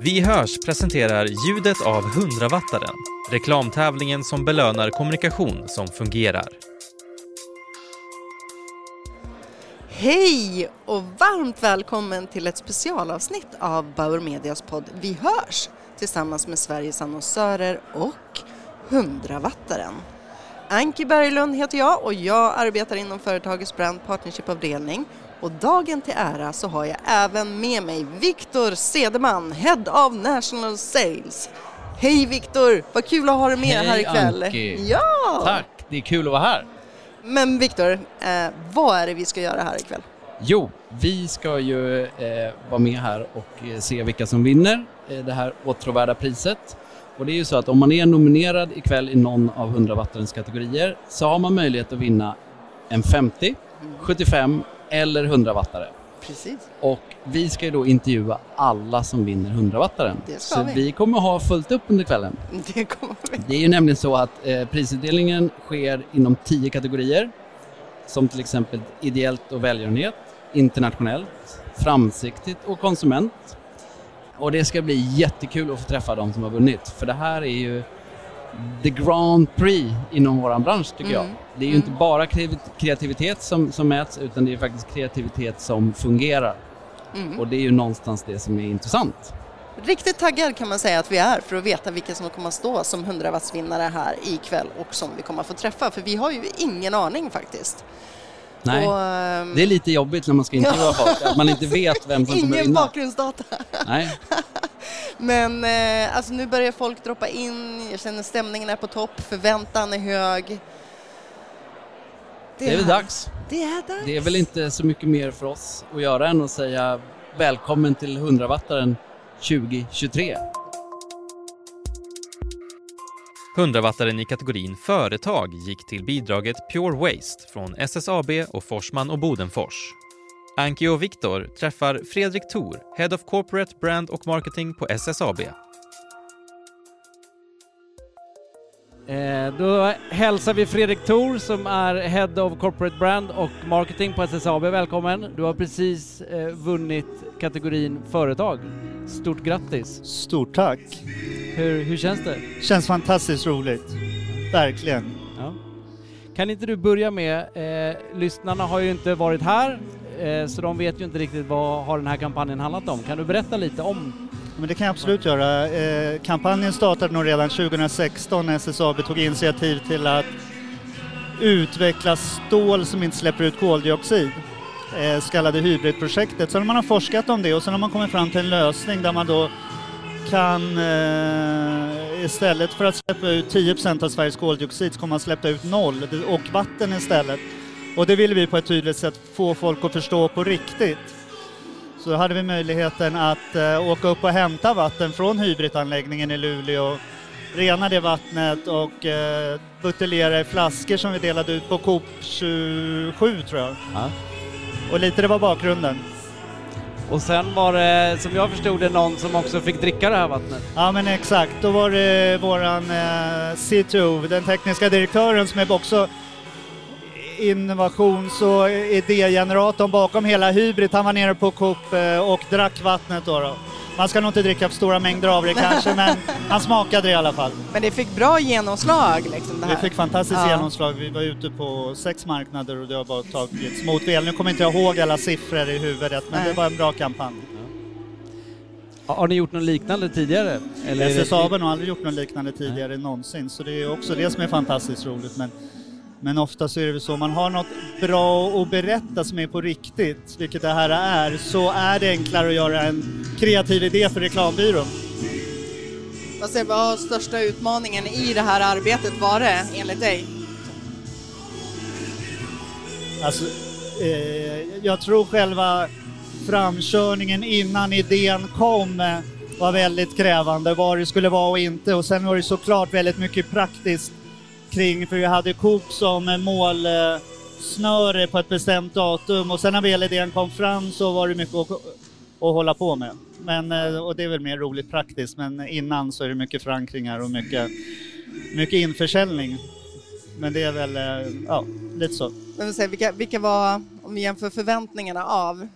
Vi hörs presenterar ljudet av 100-wattaren, reklamtävlingen som belönar kommunikation som fungerar. Hej och varmt välkommen till ett specialavsnitt av Bauer Medias podd Vi hörs tillsammans med Sveriges annonsörer och 100-wattaren. Anki Berglund heter jag och jag arbetar inom företagets brand partnership-avdelning och dagen till ära så har jag även med mig Viktor Sedeman, Head of National Sales. Hej Viktor, vad kul att ha dig med Hej, här ikväll. Anki. Ja! Tack, det är kul att vara här. Men Viktor, eh, vad är det vi ska göra här ikväll? Jo, vi ska ju eh, vara med här och eh, se vilka som vinner eh, det här åtråvärda priset. Och det är ju så att om man är nominerad ikväll i någon av 100 wattarens kategorier så har man möjlighet att vinna en 50, 75 eller 100 wattare. Precis. Och vi ska ju då intervjua alla som vinner 100 wattaren. Det ska Så vi. vi kommer ha fullt upp under kvällen. Det kommer vi. Det är ju nämligen så att eh, prisutdelningen sker inom tio kategorier. Som till exempel ideellt och välgörenhet, internationellt, framsiktigt och konsument. Och det ska bli jättekul att få träffa de som har vunnit. För det här är ju the Grand Prix inom vår bransch tycker jag. Mm. Det är ju Mm. inte bara kreativ- kreativitet som, som mäts utan det är faktiskt kreativitet som fungerar. Mm. Och det är ju någonstans det som är intressant. Riktigt taggad kan man säga att vi är för att veta vilka som kommer att stå som 100 wattsvinnare här ikväll och som vi kommer att få träffa för vi har ju ingen aning faktiskt. Nej. Och, ehm, Det är lite jobbigt när man ska intervjua folk, att man inte vet vem som kommer Ingen vinna. bakgrundsdata. Nej. Men eh, alltså nu börjar folk droppa in, jag känner stämningen är på topp, förväntan är hög. Det är väl dags. Det är dags. Det är väl inte så mycket mer för oss att göra än att säga välkommen till 100-wattaren 2023. 100-wattaren i kategorin Företag gick till bidraget Pure Waste från SSAB och Forsman och Bodenfors. Anki och Viktor träffar Fredrik Thor, Head of Corporate Brand och Marketing på SSAB. Eh, då hälsar vi Fredrik Thor som är Head of Corporate Brand och Marketing på SSAB. Välkommen! Du har precis eh, vunnit kategorin Företag. Stort grattis! Stort tack. Hur, hur känns det? Känns fantastiskt roligt. Verkligen. Ja. Kan inte du börja med, eh, lyssnarna har ju inte varit här eh, så de vet ju inte riktigt vad har den här kampanjen handlat om. Kan du berätta lite om? Men det kan jag absolut göra. Eh, kampanjen startade nog redan 2016 när SSAB tog initiativ till att utveckla stål som inte släpper ut koldioxid. Eh, så kallade hybridprojektet. Så när man har forskat om det och sen har man kommit fram till en lösning där man då kan eh, istället för att släppa ut 10% av Sveriges koldioxid så kommer man släppa ut noll och vatten istället. Och det ville vi på ett tydligt sätt få folk att förstå på riktigt. Så då hade vi möjligheten att eh, åka upp och hämta vatten från hybridanläggningen i Luleå, rena det vattnet och eh, buteljera i flaskor som vi delade ut på Coop 27 tror jag. Ja. Och lite det var bakgrunden. Och sen var det, som jag förstod det, någon som också fick dricka det här vattnet. Ja men exakt, då var det våran eh, CTO, den tekniska direktören som är också innovations och idégeneratorn bakom hela Hybrid. Han var nere på Coop eh, och drack vattnet då, då. Man ska nog inte dricka för stora mängder av det kanske, men han smakade det i alla fall. Men det fick bra genomslag liksom det här. fick fantastiskt Ja. genomslag. Vi var ute på sex marknader och det har bara tagits emot väl. Nu kommer inte jag ihåg alla siffror i huvudet, men Nej. det var en bra kampanj. Har, har ni gjort något liknande tidigare? Eller det- SSAB har nog aldrig gjort något liknande tidigare någonsin, så det är också det som är fantastiskt roligt. Men, men ofta så är det väl så, man har något bra att berätta som är på riktigt, vilket det här är, så är det enklare att göra en kreativ idé för reklambyrån. Vad säger- vad har största utmaningen i det här arbetet varit enligt dig? Alltså, eh, jag tror själva framkörningen innan idén kom eh, var väldigt krävande, vad det skulle vara och inte. Och sen var det såklart väldigt mycket praktiskt kring, för vi hade Coop som målsnöre på ett bestämt datum och sen när väl idén kom fram så var det mycket att, att hålla på med. Men, eh, och det är väl mer roligt praktiskt, men innan så är det mycket förankringar och mycket, mycket införsäljning. Men det är väl, eh, ja, lite så. Men säga, vilka, vilka var, om vi jämför förväntningarna av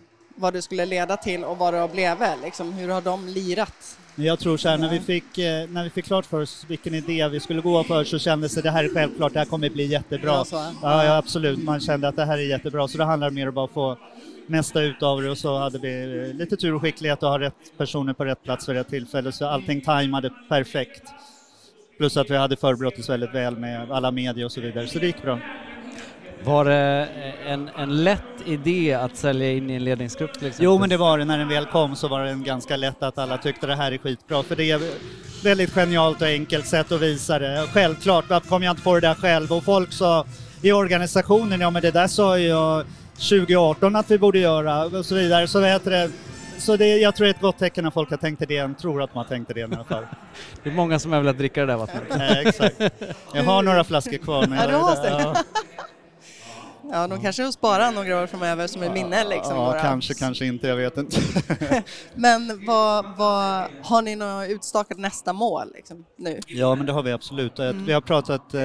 vad det skulle leda till och vad det har blivit, liksom, hur har de lirat? Men jag tror så här, när vi, fick, eh, när vi fick klart för oss vilken idé vi skulle gå för så kändes det det här är självklart, det här kommer bli jättebra. Ja. Ja, absolut, man kände att det här är jättebra, så det handlar mer om att bara få mesta ut av det och så hade vi eh, lite tur och skicklighet och ha rätt personer på rätt plats vid rätt tillfälle, så allting tajmade perfekt. Plus att vi hade förberett oss väldigt väl med alla medier och så vidare, så det gick bra. Var det en, en lätt idé att sälja in i en ledningsgrupp? Jo, men det var det. När den väl kom så var det en ganska lätt att alla tyckte det här är skitbra. För det är väldigt genialt och enkelt sätt att visa det. Självklart, varför kom jag inte på det där själv? Och folk sa i organisationen, ja men det där sa jag 2018 att vi borde göra och så vidare. Så, heter det? så det, jag tror det är ett gott tecken när folk har tänkt idén, tror att man har tänkt idén i alla fall. Det är många som har velat dricka det där vattnet. Eh, exakt. Jag har några flaskor kvar. Men Ja, du har jag, ja, Ja, de kanske sparar några år framöver som ett minne liksom. ja, kanske, kanske inte, jag vet inte. Men vad, vad, har ni något utstakat nästa mål liksom, nu? Ja, men det har vi absolut. Mm. Vi har pratat... Eh,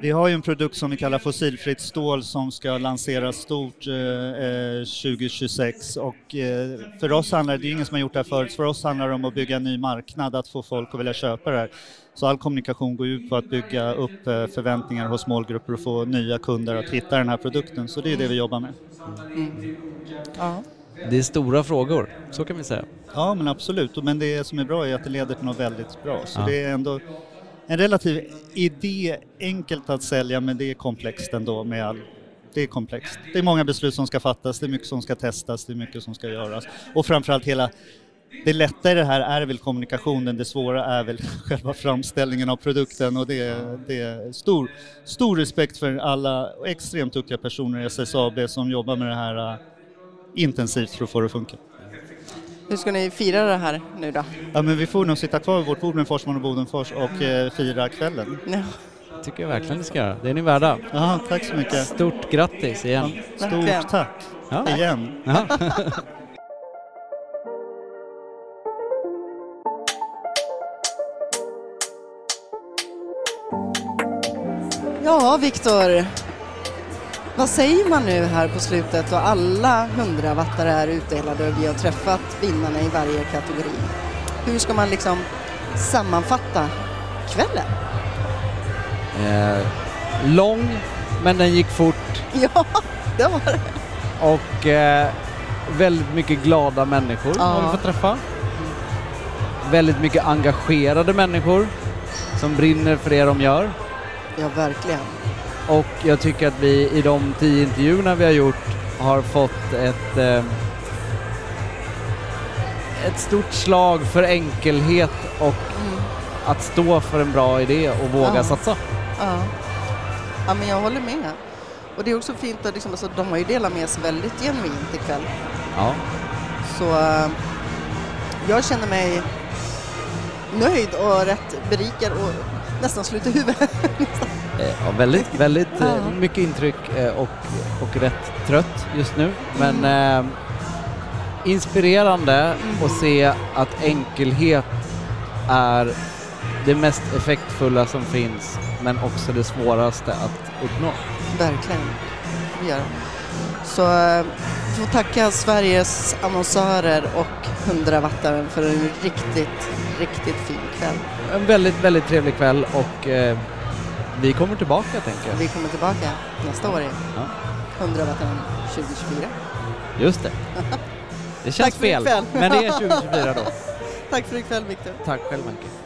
vi har ju en produkt som vi kallar fossilfritt stål som ska lanseras stort eh, eh, 2026 och eh, för oss handlar det, det är ingen som har gjort det här förut, för oss handlar det om att bygga en ny marknad, att få folk att vilja köpa det här. Så all kommunikation går ut på att bygga upp eh, förväntningar hos målgrupper och få nya kunder att hitta den här produkten, så det är det vi jobbar med. Ja. Det är stora frågor, så kan vi säga. Ja, men absolut. Men det som är bra är att det leder till något väldigt bra. Så Ja. det är ändå en relativ idé, enkelt att sälja, men det är komplext ändå med all det är komplext. Det är många beslut som ska fattas, det är mycket som ska testas, det är mycket som ska göras. Och framförallt hela det lätta i det här är väl kommunikationen, det svåra är väl själva framställningen av produkten och det är, det är stor, stor respekt för alla extremt duktiga personer i SSAB som jobbar med det här äh, intensivt för att få det att funka. Hur ska ni fira det här nu då? Ja, men vi får nog sitta kvar vid vårt bord med Forsman och Bodenfors och eh, fira kvällen. Ja, tycker jag verkligen ni ska göra. Det är ni värda. Ja, tack så mycket. Stort grattis igen. Verkligen. Stort tack Ja. igen. Ja. ja Viktor. Vad säger man nu här på slutet och alla hundravattare är utdelade och vi har träffat vinnarna i varje kategori? Hur ska man liksom sammanfatta kvällen? Eh, lång, men den gick fort Ja, det var det. och eh, väldigt mycket glada människor Ja. har vi fått träffa. Väldigt mycket engagerade människor som brinner för det de gör. Ja, verkligen. Och jag tycker att vi i de tio intervjuerna vi har gjort har fått ett, eh, ett stort slag för enkelhet och Mm. att stå för en bra idé och våga Ja. satsa. Ja. ja, men jag håller med. Och det är också fint att liksom, alltså, de har ju delat med sig väldigt genuint ikväll. Ja. Så eh, jag känner mig nöjd och rätt berikad och nästan slut i huvudet. Eh, Ja, väldigt, väldigt eh, Ja. mycket intryck eh, och, och rätt trött just nu. Men eh, inspirerande att se att enkelhet är det mest effektfulla som finns men också det svåraste att uppnå. Verkligen. Det gör det. Så får tacka Sveriges annonsörer och hundravattaren för en riktigt, riktigt fin kväll. En väldigt, väldigt trevlig kväll och eh, vi kommer tillbaka tänker jag. Vi kommer tillbaka nästa år igen. Ja. Hundravattaren 2024. Just det. Det känns Tack för fel, men det är 2024 då. Tack för ikväll Viktor. Tack själv Anke.